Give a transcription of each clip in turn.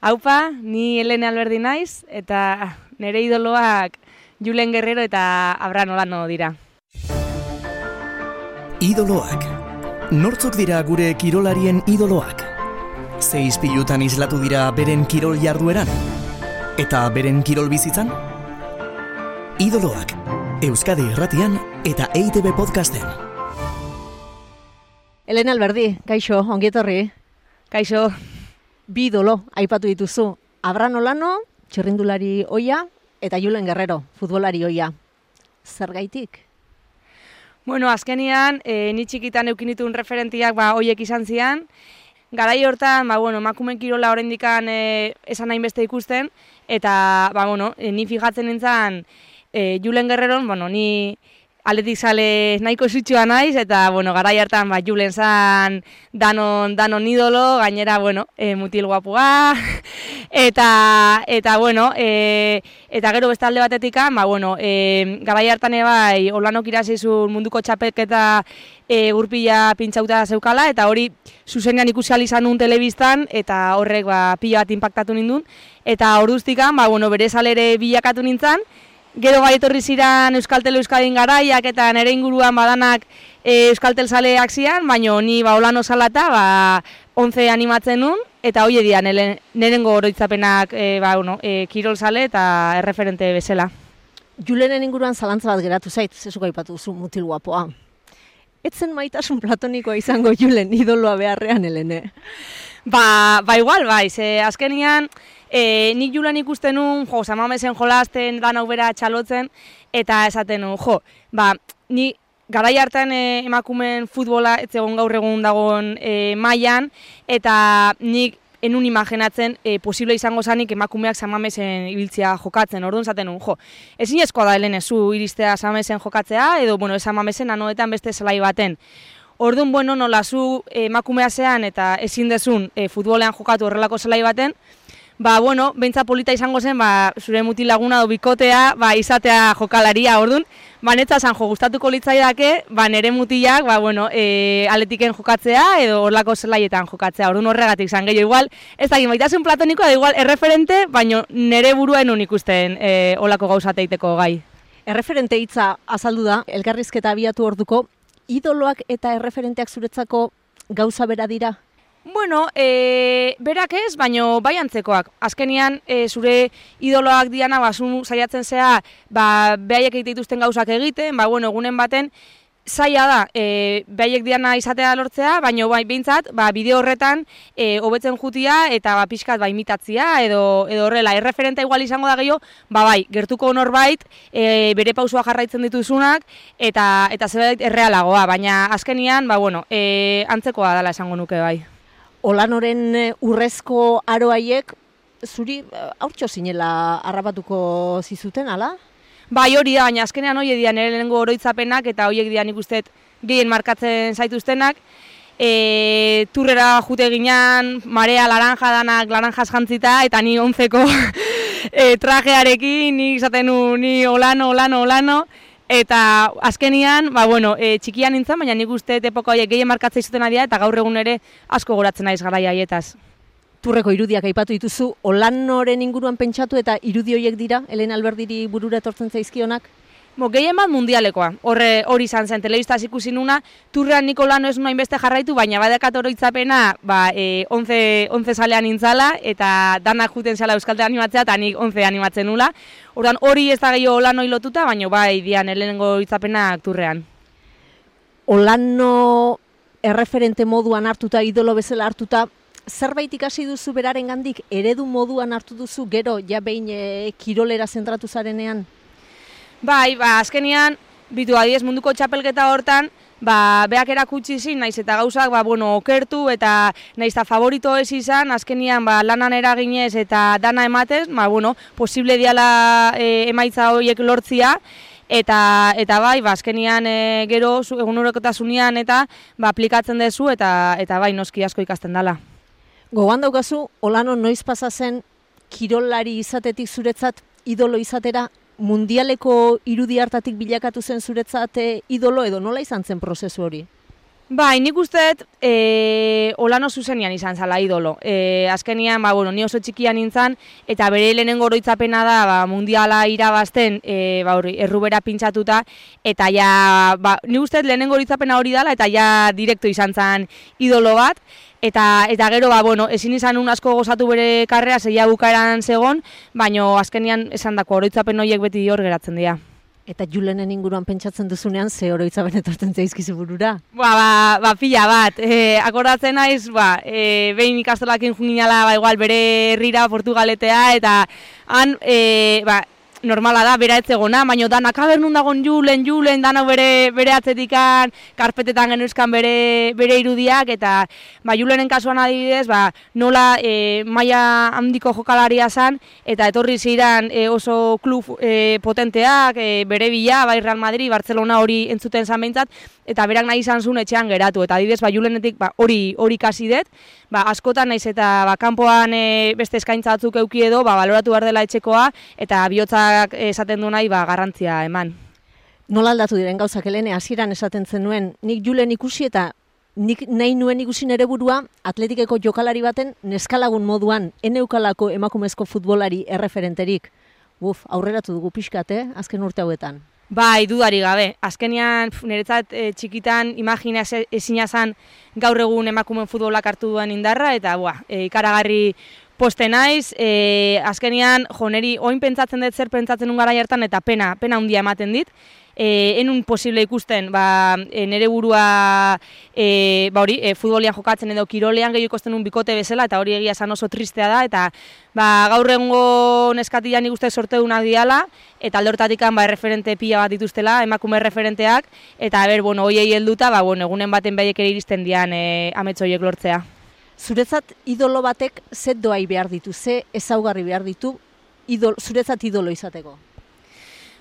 Haupa, ni Helene Alberdi naiz, eta nire idoloak Julen Guerrero eta Abran Olano dira. Idoloak. Nortzok dira gure kirolarien idoloak? Zeiz pilutan islatu dira beren kirol jardueran? Eta beren kirol bizitzan? Idoloak. Euskadi Irratian eta EITB Podcasten. Elena Alberdi, kaixo, ongietorri. Kaixo, Bi idolo aipatu dituzu. Abran Olano, txirrindulari oia, eta Julen Guerrero, futbolari oia. Zergaitik? bueno, azkenian, e, ni txikitan eukinitun referentiak ba, oiek izan zian, Garai hortan, ba, bueno, makumen kirola oraindikan e, esan hainbeste ikusten, eta, ba, bueno, e, ni fijatzen nintzen, e, Julen Guerreron, bueno, ni aletik sale nahiko zutxua naiz, eta, bueno, garai hartan, ba, Julen zan danon, danon idolo, gainera, bueno, e, mutil guapua, eta, eta, bueno, e, eta gero beste alde batetik, ba, bueno, e, garai hartan ebai, olanok irazizun munduko txapelketa e, gurpila pintxauta zeukala, eta hori zuzenean ikusi izan nun telebistan, eta horrek ba, pila bat impactatu nindun, eta orduztikan, ba, bueno, bere salere bilakatu nintzen, Gero bai etorri ziren Euskaltel Euskadin garaiak eta nere inguruan badanak e, Euskaltel saleak zian, baina ni ba olano salata, ba, 11 animatzen nun, eta hoi edian, nerengo oroitzapenak e, ba, uno, e, kirol sale eta erreferente bezala. Julenen inguruan zalantza bat geratu zait, zezuko aipatu zu mutil guapoa. Etzen maitasun platonikoa izango Julen idoloa beharrean, Helene? Ba, ba igual, bai, ze azkenian, e, nik julan ikusten nun, jo, samamesen jolasten, dan hau bera txalotzen, eta esaten nun, jo, ba, ni garai hartan e, emakumen futbola ez egon gaur egun dagoen e, mailan eta nik enun imaginatzen e, posible izango zanik emakumeak samamesen ibiltzea jokatzen, orduan zaten nun, jo, ezin da helen zu iristea samamesen jokatzea, edo, bueno, samamesen anoetan beste zelai baten. Orduan, bueno, nola zu emakumea zean eta ezin dezun e, futbolean jokatu horrelako zelai baten, ba, bueno, bentsa polita izango zen, ba, zure mutilaguna do bikotea, ba, izatea jokalaria, orduan, ba, netza jo gustatuko litzaiake, ba, nere mutilak, ba, bueno, e, aletiken jokatzea, edo horlako zelaietan jokatzea, orduan horregatik zan gehiago igual, ez da, maitasun platonikoa, da igual, erreferente, baino nere buruen un ikusten e, olako gauzateiteko gai. Erreferente hitza azaldu da, elkarrizketa abiatu orduko, idoloak eta erreferenteak zuretzako gauza bera dira? Bueno, e, berak ez, baino bai antzekoak. Azkenian, e, zure idoloak diana, ba, saiatzen zea, ba, behaiek egite dituzten gauzak egiten, ba, bueno, egunen baten, zaila da, e, behaiek diana izatea lortzea, baino bai behintzat, ba, bideo horretan, e, hobetzen jutia eta ba, pixkat ba, imitatzia, edo, edo horrela, erreferenta igual izango da gehiago, ba, bai, gertuko norbait, e, bere pausua jarraitzen dituzunak, eta, eta zebait errealagoa, baina azkenian, ba, bueno, e, antzekoa dela esango nuke bai. Olanoren eh, urrezko aroaiek zuri eh, haurtxo zinela harrapatuko zizuten, ala? Bai hori da, baina azkenean hori edian ere oroitzapenak eta horiek dian ikustet gehien markatzen zaituztenak. E, turrera jute ginean, marea laranja danak laranjas jantzita eta ni onzeko e, trajearekin, ni izaten ni olano, olano, olano. Eta azkenian, ba, bueno, e, txikian nintzen, baina nik uste epoko haiek gehien markatzea izuten adia, eta gaur egun ere asko goratzen naiz gara haietaz. Turreko irudiak aipatu dituzu, olanoren inguruan pentsatu eta irudi horiek dira, Elena Alberdiri burura etortzen zaizkionak? Bo, gehien bat mundialekoa, horre hori izan zen, telebiztaz ikusi nuna, turrean Nikolano ez nuna inbeste jarraitu, baina badekat oroitzapena, ba, e, onze, onze salean intzala, eta danak juten zela Euskalte animatzea, eta nik onze animatzen nula. Ordan hori ez da gehiago Olano hilotuta, baina bai, dian, helenengo itzapena turrean. Olano erreferente moduan hartuta, idolo bezala hartuta, zerbait ikasi duzu beraren gandik, eredu moduan hartu duzu, gero, ja behin e, kirolera zentratu zarenean? Bai, ba, azkenian, bitu adiez munduko txapelketa hortan, ba, beak erakutsi zin, naiz eta gauzak, ba, bueno, okertu eta naiz eta favorito ez izan, azkenian, ba, lanan eraginez eta dana ematez, ba, bueno, posible diala e, emaitza horiek lortzia, eta eta bai, ba, azkenian e, gero, egun horrekotasunean eta ba, aplikatzen dezu eta eta bai, noski asko ikasten dela. Gogan daukazu, olano noiz pasazen kirolari izatetik zuretzat idolo izatera mundialeko irudi hartatik bilakatu zen zuretzat idolo edo nola izan zen prozesu hori? Bai, nik uste dut e, olano zuzenian izan zala idolo. E, azkenian, ba, bueno, ni oso txikian nintzen, eta bere lehenengo oroitzapena da ba, mundiala irabazten e, ba, hori, errubera pintxatuta, eta ja, ba, nik uste dut lehenengo oroitzapena hori dela, eta ja direkto izan zen idolo bat, eta eta gero ba bueno, ezin izan un asko gozatu bere karrea zeia bukaeran zegon, baino azkenian esandako oroitzapen horiek beti hor geratzen dira. Eta Julenen inguruan pentsatzen duzunean ze oroitzapen etortzen zaizkizu burura? Ba, ba, ba pila bat. E, akordatzen naiz, ba, e, behin ikastolakin junginala, ba, igual, bere herrira Portugaletea, eta han, e, ba, normala da, bera etzegona, baina danak kabernun dagoen julen, julen, danak bere, bere atzetikan, karpetetan genuzkan bere, bere irudiak, eta ba, julenen kasuan adibidez, ba, nola e, maia handiko jokalaria zan, eta etorri ziren e, oso klub e, potenteak, e, bere bila, bai Real Madrid, Barcelona hori entzuten zan behintzat, eta berak nahi izan zuen etxean geratu, eta adibidez, ba, julenetik ba, hori hori kasi dut, ba, askotan naiz eta ba, kanpoan e, beste eskaintza batzuk euki edo, ba, baloratu behar dela etxekoa, eta bihotzak esaten du nahi ba, garrantzia eman. Nola aldatu diren gauzak helene hasieran esaten zenuen, nik julen ikusi eta nik nahi nuen ikusi nere burua atletikeko jokalari baten neskalagun moduan eneukalako emakumezko futbolari erreferenterik. Uf, aurreratu dugu pixkat, eh? azken urte hauetan. Bai, dudari gabe. Azkenian, niretzat e, txikitan imagina ezina zan gaur egun emakumen futbolak hartu duen indarra, eta bua, e, ikaragarri poste naiz, e, azkenian, joneri, oin pentsatzen dut zer pentsatzen ungara hartan eta pena, pena handia ematen dit e, enun posible ikusten ba, e, nere burua e, ba hori, e, futbolian jokatzen edo kirolean gehiago ikusten un bikote bezala eta hori egia esan oso tristea da eta ba, gaur egungo neskatilan ikuste sorteunak diala eta alde hortatik ba, referente pila bat dituztela, emakume referenteak eta ber, bueno, hoiei helduta, ba, bueno, egunen baten behiek ere iristen dian e, ametsoiek lortzea. Zuretzat idolo batek zet doai behar ditu, ze ezaugarri behar ditu, idol, zuretzat idolo izateko?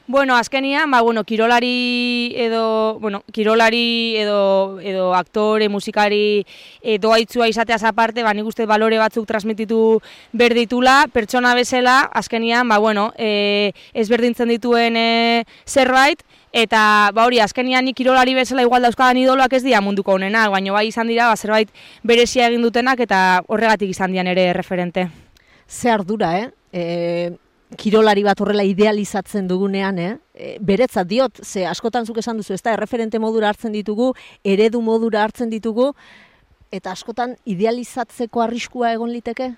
Bueno, azkenian, ba, bueno, kirolari edo, bueno, kirolari edo, edo aktore, musikari edo aitzua izateaz aparte, ba, nik uste balore batzuk transmititu berditula, pertsona bezala, azkenian, ba, bueno, e, ez berdintzen dituen e, zerbait, eta, ba, hori, azkenian nik kirolari bezala igual dauzkadan idoloak ez dira munduko honenak, baina bai izan dira, ba, zerbait berezia egin dutenak, eta horregatik izan dian ere referente. Ze ardura, eh? E, kirolari bat horrela idealizatzen dugunean, eh? E, beretzat diot, ze askotan zuk esan duzu, ez da, erreferente modura hartzen ditugu, eredu modura hartzen ditugu, eta askotan idealizatzeko arriskua egon liteke?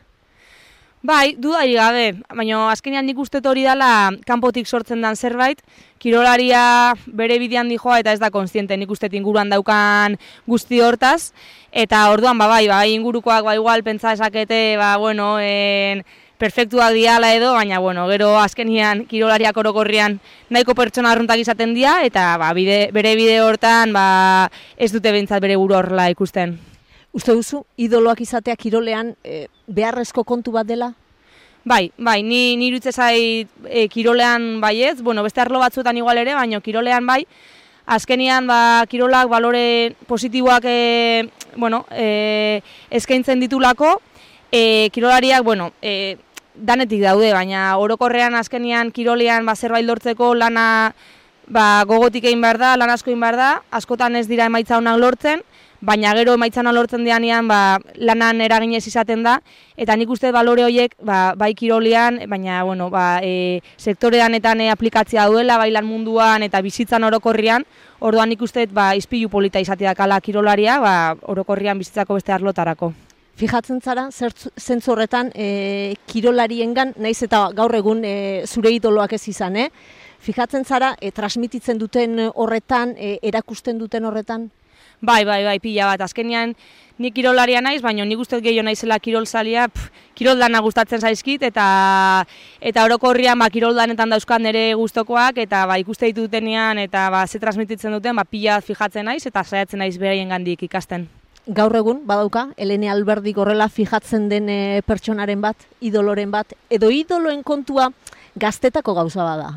Bai, dudari gabe, baina azkenean nik uste hori dela kanpotik sortzen dan zerbait, kirolaria bere bidean dijoa eta ez da konstiente nik uste inguruan daukan guzti hortaz, eta orduan, ba, bai, bai, ingurukoak, ba, igual, pentsa esakete, ba, bueno, en, perfektuak diala edo, baina bueno, gero azkenian kirolariak orokorrian nahiko pertsona arruntak izaten dira, eta ba, bide, bere bide hortan ba, ez dute behintzat bere buru horrela ikusten. Uste duzu, idoloak izatea kirolean e, beharrezko kontu bat dela? Bai, bai, ni nirutze zai e, kirolean baiez, bueno, beste arlo batzuetan igual ere, baina kirolean bai, azkenian ba, kirolak balore positiboak e, bueno, e, eskaintzen ditulako, e, kirolariak, bueno, e, danetik daude, baina orokorrean azkenian kirolean ba, zerbait lortzeko lana ba, gogotik egin behar da, lan asko egin behar da, askotan ez dira emaitza honak lortzen, baina gero emaitza honak lortzen dianean ba, lanan eraginez izaten da, eta nik uste balore horiek ba, bai kirolean, baina bueno, ba, e, sektorean eta e, aplikatzea duela, bai lan munduan eta bizitzan orokorrian, orduan nik uste ba, izpilu polita izatea kala kirolaria, ba, orokorrian bizitzako beste arlotarako. Fijatzen zara, zentzu horretan, e, kirolariengan, naiz eta gaur egun e, zure idoloak ez izan, eh? Fijatzen zara, e, transmititzen duten horretan, e, erakusten duten horretan? Bai, bai, bai, pila bat. Azkenean, ni kirolaria naiz, baina nik uste gehiago naizela kirolzalia, pff, kiroldana gustatzen zaizkit, eta eta orokorrian ba, kiroldanetan dauzkan nire gustokoak eta ba, ikuste ditutenean, eta ba, ze transmititzen duten, ba, pila fijatzen naiz, eta saiatzen naiz beraien gandik ikasten gaur egun badauka Elene Alberdi horrela fijatzen den e, pertsonaren bat, idoloren bat edo idoloen kontua gaztetako gauza bada.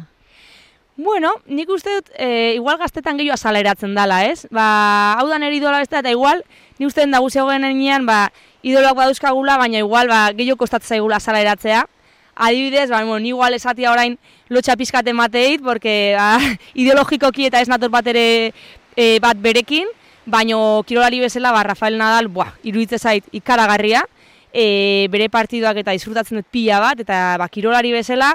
Bueno, nik uste dut, e, igual gaztetan gehiago azaleratzen dela, ez? Ba, hau da nire idola beste, eta igual, nik uste den daguzi enean, ba, idoloak badauzkagula, baina igual, ba, gehiago kostatzen zaigula azaleratzea. Adibidez, ba, bueno, ni igual esatia orain lotxa pizkaten mateit, porque ba, ideologikoki eta ez nator bat ere e, bat berekin, baino kirolari bezala, ba, Rafael Nadal, buah, iruditze zait ikaragarria, e, bere partiduak eta disfrutatzen dut pila bat, eta ba, kirolari bezala,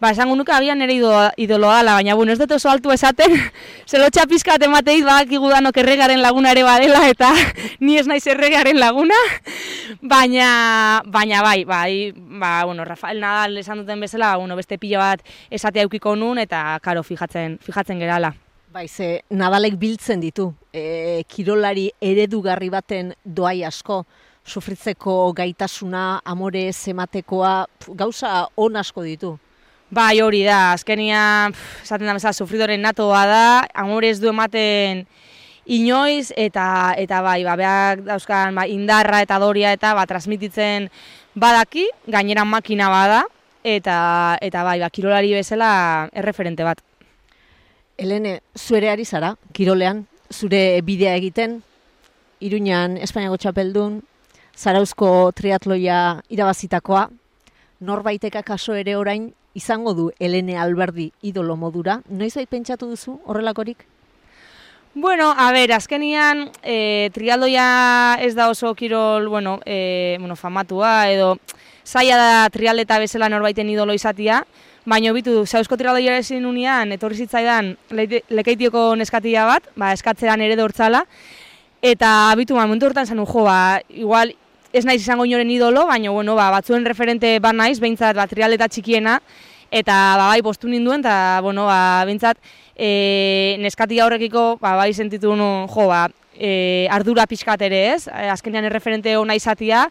ba, esango nuke agian nire idolo, idoloa dela, baina bueno, ez dut oso altu esaten, zelotxa pizkat emateit, ba, danok erregaren laguna ere badela, eta ni ez naiz erregaren laguna, baina, baina bai, bai, ba, bueno, Rafael Nadal esan duten bezala, ba, bueno, beste pila bat esatea eukiko nun, eta karo, fijatzen, fijatzen gerala. Bai, ze Nadalek biltzen ditu, e, kirolari eredugarri baten doai asko, sufritzeko gaitasuna, amore, zematekoa, gauza on asko ditu. Bai, hori da, azkenia, esaten da bezala, sufridoren natoa da, amore du ematen inoiz, eta eta bai, ba, behar dauzkan ba, indarra eta doria eta ba, transmititzen badaki, gainera makina bada, eta, eta bai, ba, kirolari bezala erreferente bat. Helene, zuere ari zara, kirolean, zure bidea egiten, Iruñan Espainiako txapeldun, Zarauzko triatloia irabazitakoa, norbaiteka kaso ere orain izango du Helene Alberdi idolo modura. Noiz bait pentsatu duzu horrelakorik? Bueno, a ver, azkenian e, trialdoia ez da oso kirol, bueno, e, bueno, famatua edo zaila da trialeta bezala norbaiten idolo izatia, baina bitu, zauzko trialdoia ezin unian, etorri zitzaidan le, lekeitioko neskatia bat, ba, eskatzean ere dortzala, eta bitu, ba, momentu hortan zen jo, ba, igual, ez naiz izango inoren idolo, baina, bueno, ba, batzuen referente bat naiz, behintzat, ba, trialeta txikiena, eta ba, bai postu ninduen, eta bueno, ba, bintzat, e, neskati horrekiko ba, bai sentitu nu, jo, ba, e, ardura pixkat ere ez, e, azkenean erreferente hona izatia,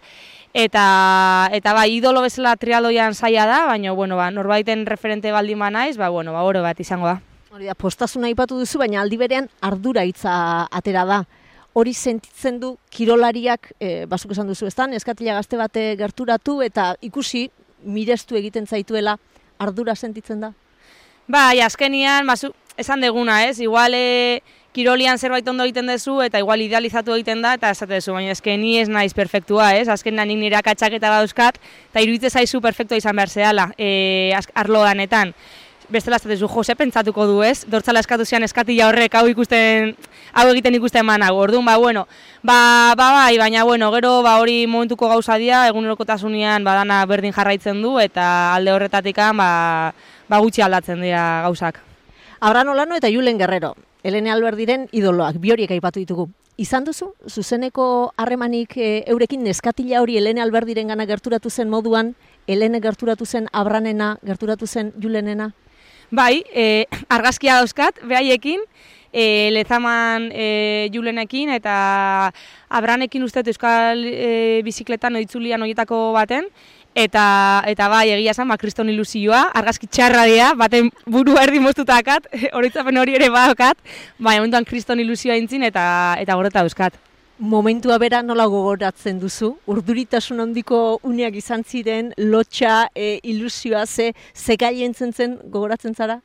eta, eta ba, idolo bezala trialoian zaila da, baina bueno, ba, norbaiten referente baldin ba naiz, ba, bueno, ba, oro bat izango da. Hori da, postasuna ipatu duzu, baina aldi berean ardura hitza atera da. Hori sentitzen du kirolariak, e, basuk esan duzu eztan, eskatila gazte bate gerturatu eta ikusi mirestu egiten zaituela ardura sentitzen da? Bai, azkenian, basu, esan deguna, ez? Igual e, kirolian zerbait ondo egiten duzu eta igual idealizatu egiten da eta esate duzu, baina eske ni ez naiz perfektua, ez? Azkenean nik nire akatxaketa badauzkat eta iruditzen zaizu perfektua izan behar zehala, e, arlo danetan bestela ez du Jose pentsatuko du, ez? Dortzala eskatu zian eskatila horrek hau ikusten hau egiten ikusten emana. Orduan ba bueno, ba, ba bai, baina bueno, gero ba hori momentuko gauza dira, egunerokotasunean badana berdin jarraitzen du eta alde horretatikan ba ba gutxi aldatzen dira gauzak. Abrano Lano eta Julen Guerrero, Elene Alberdiren idoloak, bi horiek aipatu ditugu. Izan duzu, zuzeneko harremanik e, eurekin neskatila hori Elene Alberdiren gana gerturatu zen moduan, Elene gerturatu zen Abranena, gerturatu zen Julenena? Bai, e, argazkia dauzkat, behaiekin, e, lezaman e, julenekin eta abranekin uste euskal e, bizikletan oitzulian horietako baten, eta eta bai egia esan, ba, kriston ilusioa, argazki txarra dira, baten buru erdi moztutakat, horitzapen hori ere badokat, bai, momentuan kriston ilusioa intzin eta eta goreta dauzkat momentua bera nola gogoratzen duzu? Urduritasun handiko uneak izan ziren, lotxa, e, ilusioa, ze, ze entzen zen gogoratzen zara?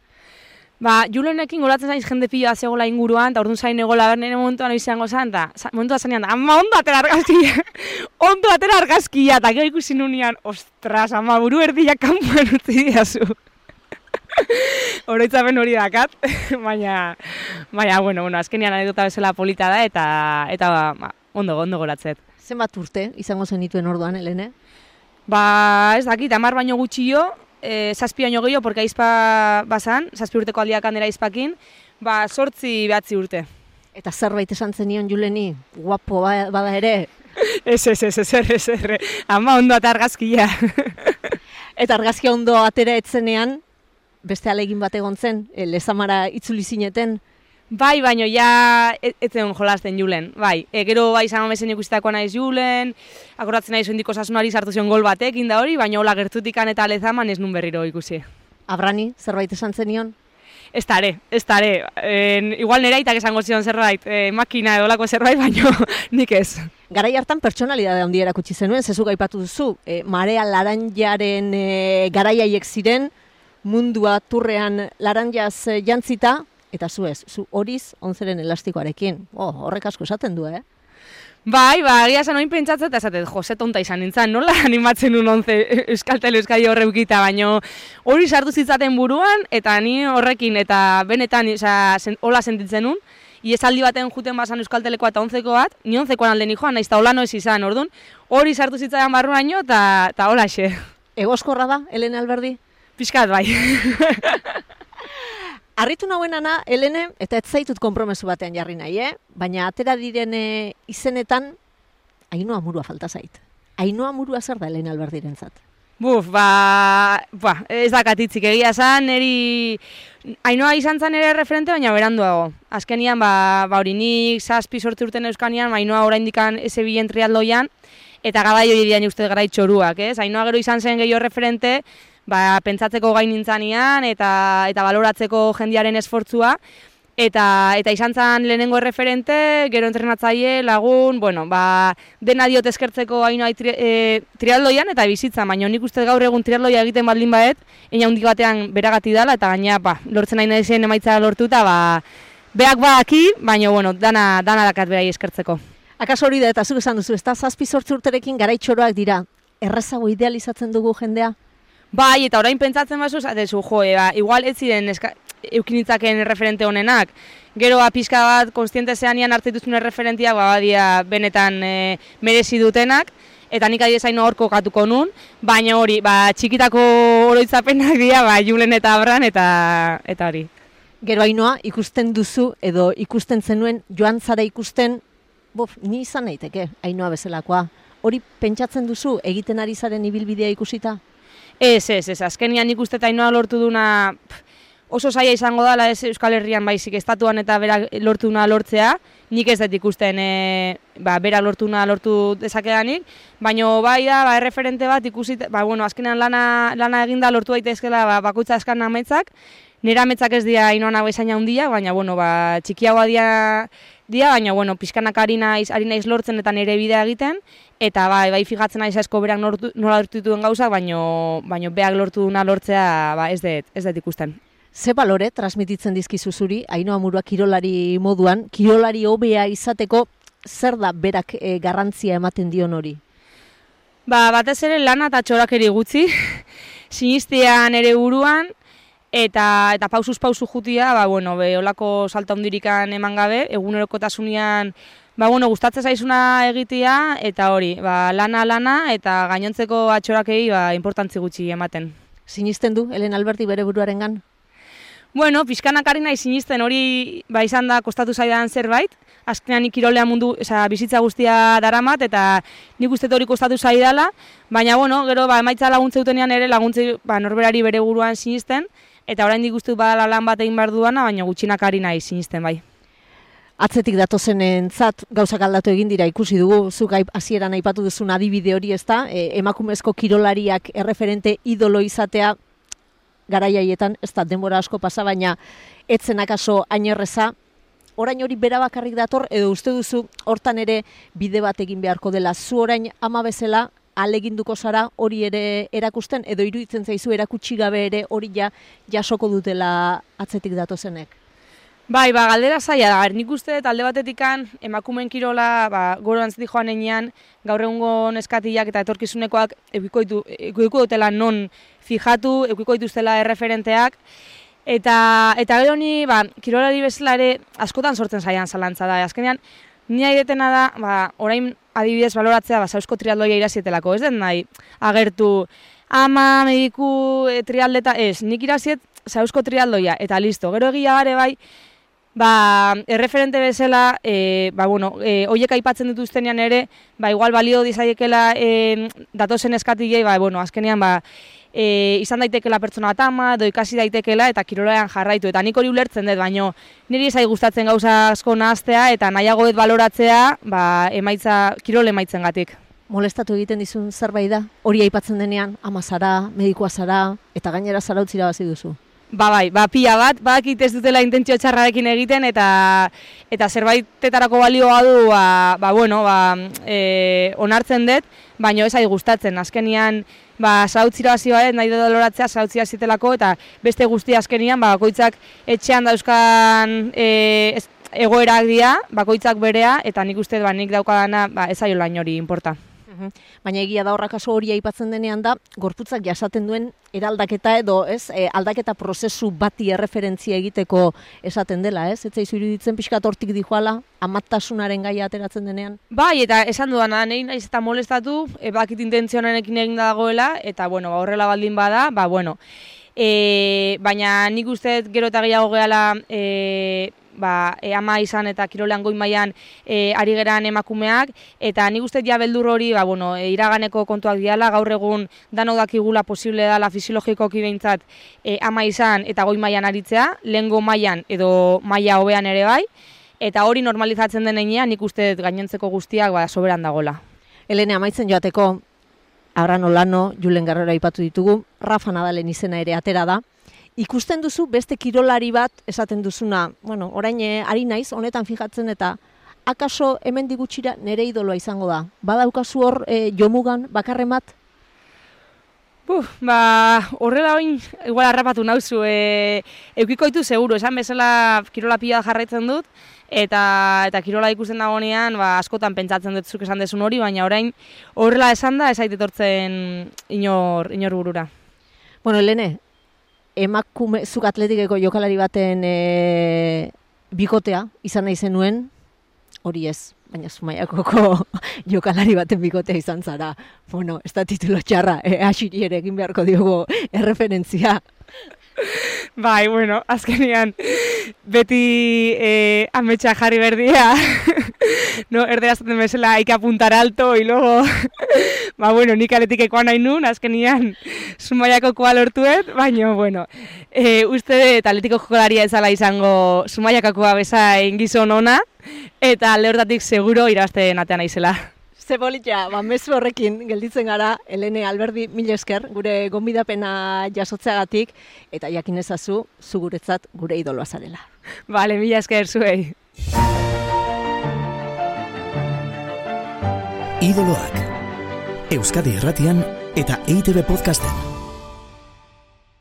Ba, Julenekin goratzen zaiz jende pila zegoela inguruan, eta orduan zain egola bernene momentuan izango zan, eta momentua zanean, ama ondo atera argazkia, ondo atera argazkia, eta gero ikusi nunean, ostras, ama buru erdiak kanpoan utzi diazu. Oroitzapen hori dakat, baina, baina, bueno, bueno, azkenian anedota bezala polita da, eta, eta ba, ondo, ondo goratzet. Zenbat urte izango zenituen orduan, Helene? Ba, ez dakit, amar baino gutxio, e, zazpi baino gehiago, porque aizpa bazan, zazpi urteko aldiak handera aizpakin, ba, sortzi behatzi urte. Eta zerbait esan zenion Juleni, guapo ba, bada ere? ez, ez, ez, ez, ez, ez, ama ondo eta argazkia. eta argazkia ondo atera etzenean, beste alegin bat egon zen, e, lezamara itzuli zineten. Bai, baino ja ez e zen jolasten julen, bai. E, gero bai izan omezen ikustako naiz julen, akordatzen nahi zuendiko sasunari sartu zion gol batek inda hori, baina hola gertutikan eta lezaman ez nun berriro ikusi. Abrani, zerbait esan zenion? Ez tare, ez tare. E, igual nera itak esango zion zerbait, e, makina edo lako zerbait, baino nik ez. Garai hartan pertsonalidade handi erakutsi zenuen, zezu gaipatu duzu, e, marea laranjaren e, garaiaiek ziren, mundua turrean laranjaz eh, jantzita, eta zu ez, zu horiz onzeren elastikoarekin. Oh, horrek asko esaten du, eh? Bai, ba, agia zan oin pentsatzen, eta esaten, jose tonta izan nintzen, nola animatzen un onze Euskal Tele Euskadi horre bukita, baino hori sartu zitzaten buruan, eta ni horrekin, eta benetan, oza, hola sentitzen nun, iesaldi baten juten basan euskaltelekoa eta onzeko bat, ni onzekoan alde ni joan, naiz ta holano ez izan, ordun hori sartu zitzaidan barruaino eta eta holaxe. Egoskorra da, Elena Alberdi? Piskat bai. Arritu nahuenana, Elene, eta ez zaitut konpromesu batean jarri nahi, eh? baina atera diren eh, izenetan, hainua murua falta zait. Hainua murua zer da Elena Alberdirentzat? Buf, ba, ba, ez dakatitzik egia zan, neri hainoa izan zen ere referente, baina beranduago. Azkenian, ba, ba hori nik zazpi sortu urten euskanian, ba, hainoa oraindikan eze bilen triatloian, eta gara hori dian uste gara itxoruak, ez? Hainoa gero izan zen gehiago referente, ba, pentsatzeko gain nintzanean, eta, eta baloratzeko jendiaren esfortzua, Eta, eta izan zen lehenengo referente, gero entrenatzaile, lagun, bueno, ba, dena diot eskertzeko haino tri, e, trialdoian eta bizitza, baina nik uste gaur egun trialdoia egiten baldin baet, ina hundi batean beragati dala, eta gaina, ba, lortzen nahi nahi emaitza lortu, eta ba, beak ba aki, baina, bueno, dana, dana dakat berai eskertzeko. Akaso hori da, eta zuk esan duzu, ez da zazpi sortzu urterekin garaitxoroak dira, errezago idealizatzen dugu jendea? Bai, eta orain pentsatzen bazu, zatezu, jo, ba, igual ez ziren eukinitzaken referente honenak. Gero ba, bat, konstiente zean ian hartetuzun referentia, ba, badia benetan e, merezi dutenak, eta nik adia zaino horko katuko nun, baina hori, ba, txikitako oroitzapenak dira, ba, julen eta abran, eta, eta hori. Gero hainoa, ikusten duzu, edo ikusten zenuen, joan zara ikusten, bof, ni izan naiteke, hainoa bezalakoa. Hori pentsatzen duzu, egiten ari zaren ibilbidea ikusita? Ez, ez, ez, azkenian ikuste eta hainoa lortu duna, oso saia izango dela ez Euskal Herrian baizik estatuan eta berak lortuna lortzea, nik ez dut ikusten e, ba, berak lortuna lortu dezakedanik, baina bai da, ba, erreferente bat ikusi, ba, bueno, azkenean lana, lana eginda lortu daitezkela ba, bakoitza eskan ametzak, nire ametzak ez dira inoan hau handia, baina bueno, ba, txikiagoa dia, dia, baina bueno, pizkanak ari naiz, ari naiz lortzen eta nire bidea egiten, eta bai, bai fijatzen naiz asko berak nola lortu dituen gauzak, baina, baina beak lortu duna lortzea ba, ez dut, ez dut ikusten. Ze balore transmititzen dizkizu zuri, haino amurua kirolari moduan, kirolari hobea izateko, zer da berak e, garrantzia ematen dion hori? Ba, batez ere lana eta txorak ere gutxi, sinistean ere buruan, eta eta pausuz pausu jutia, ba, bueno, be, olako salta hundirikan eman gabe, egunerokotasunean, ba, bueno, gustatzen zaizuna egitea, eta hori, ba, lana, lana, eta gainontzeko atxorakei, ba, importantzi gutxi ematen. Sinisten du, Helen Alberti bere buruaren gan? Bueno, pixkanak ari nahi sinisten hori ba izan da kostatu zaidan zerbait. Azkenean ikirolea mundu, oza, bizitza guztia daramat eta nik uste hori kostatu zaidala. Baina, bueno, gero ba, emaitza laguntze dutenean ere laguntze ba, norberari bere guruan sinisten. Eta orain dik uste badala lan bat egin behar duana, baina gutxinak ari nahi sinisten bai. Atzetik datozen entzat, gauzak aldatu egin dira ikusi dugu, zuk hasieran aipatu duzun adibide hori ez da, e, emakumezko kirolariak erreferente idolo izatea garaiaietan, ez da denbora asko pasa, baina etzen akaso ainerreza, orain hori bera bakarrik dator, edo uste duzu hortan ere bide bat egin beharko dela, zu orain ama bezala, aleginduko zara hori ere erakusten, edo iruditzen zaizu erakutsi gabe ere hori ja jasoko dutela atzetik datozenek. Bai, ba, galdera zaila da, nik uste talde batetikan emakumen kirola, ba, goro antzeti joan enean, gaur egungo neskatiak eta etorkizunekoak eukiko dutela non fijatu, eukiko dituztela erreferenteak, eta, eta gero ni, ba, kirolari bezala ere askotan sortzen zaian zalantza da, azkenean, ni aidetena da, ba, orain adibidez baloratzea, ba, sausko trialdoia irazietelako, ez den nahi, agertu, ama, mediku, e, trialdeta, ez, nik iraziet, sausko trialdoia, eta listo, gero egia gare bai, ba, erreferente bezala, e, ba, bueno, e, oiek aipatzen dituztenean ere, ba, igual balio dizaiekela e, datozen eskatik, ba, bueno, azkenean, ba, e, izan daitekela pertsona atama, edo ikasi daitekela, eta kirolean jarraitu. Eta nik hori ulertzen dut, baino niri zai gustatzen gauza asko nahaztea, eta nahiago dut baloratzea, ba, emaitza, kirole emaitzen gatik. Molestatu egiten dizun zerbait da, hori aipatzen denean, ama zara, medikoa zara, eta gainera zara utzira bazi duzu. Ba bai, ba pia bat, badakit ez dutela intentzio txarrarekin egiten eta eta zerbaitetarako balioa du, ba, ba bueno, ba, e, onartzen dut, baina ez ari gustatzen. Azkenian, ba sautzira hasi bat, nahi dut loratzea sautzira zitelako eta beste guzti azkenian, ba bakoitzak etxean dauzkan e, egoerak dira, bakoitzak berea eta nik uste ba nik daukadana, ba ez aio lain hori inporta. Baina egia da horrak kaso hori aipatzen denean da, gorputzak jasaten duen eraldaketa edo, ez, e, aldaketa prozesu bati erreferentzia egiteko esaten dela, ez? Zaizu iruditzen pixkat hortik dijoala, amattasunaren gaia ateratzen denean? Bai, eta esan duana, nahi naiz eta molestatu, e, bakit intentzionarekin egin dagoela, eta bueno, ba, horrela baldin bada, ba, bueno, e, baina nik uste gero eta gehiago gehala e, ba, e, ama izan eta kirolean goi mailan e, ari geran emakumeak, eta nik uste ja beldur hori, ba, bueno, e, iraganeko kontuak diala, gaur egun danok dakigula posible dela fisiologikoki behintzat e, ama izan eta goi mailan aritzea, lehengo mailan edo maila hobean ere bai, eta hori normalizatzen denean nik uste gainontzeko guztiak ba, soberan dagola. Elene, amaitzen joateko, Abrano Lano, Julen Garrera ipatu ditugu, Rafa Nadalen izena ere atera da. Ikusten duzu beste kirolari bat esaten duzuna, bueno, orain eh, ari naiz, honetan fijatzen eta akaso hemen digutxira nere idoloa izango da. Badaukazu hor e, jomugan bakarren bat? Buf, ba, horrela oin, igual harrapatu nauzu, e, eukiko ditu seguru, esan bezala kirola pila jarraitzen dut, eta eta kirola ikusten dagoenean, ba, askotan pentsatzen dut zuk esan desun hori, baina orain horrela esan da, ez etortzen inor, inor burura. Bueno, Helene, emakume, zuk atletikeko jokalari baten e, bikotea, izan nahi zenuen, hori ez, baina zumaiakoko jokalari baten bikotea izan zara. Bueno, ez da titulo txarra, e, asiri ere egin beharko diogo erreferentzia. Bai, bueno, azkenean beti eh, ametsa jarri berdia. no, erdera zaten bezala hay que apuntar alto y luego ba bueno, nik aletikekoa nahi nun, azkenian sumaiako koa lortuet, baina, bueno, e, uste dut atletiko jokolaria ezala izango sumaiakakoa bezain gizon ona, eta alde hortatik seguro irabazten atean naizela. Zebolitza, ba, mezu horrekin gelditzen gara, Elene Alberdi, mil esker, gure gonbidapena jasotzeagatik, eta jakin ezazu, zu guretzat gure idoloa zarela. Bale, mila esker zuei. Idoloak. Euskadi Erratian eta EITB Podcasten.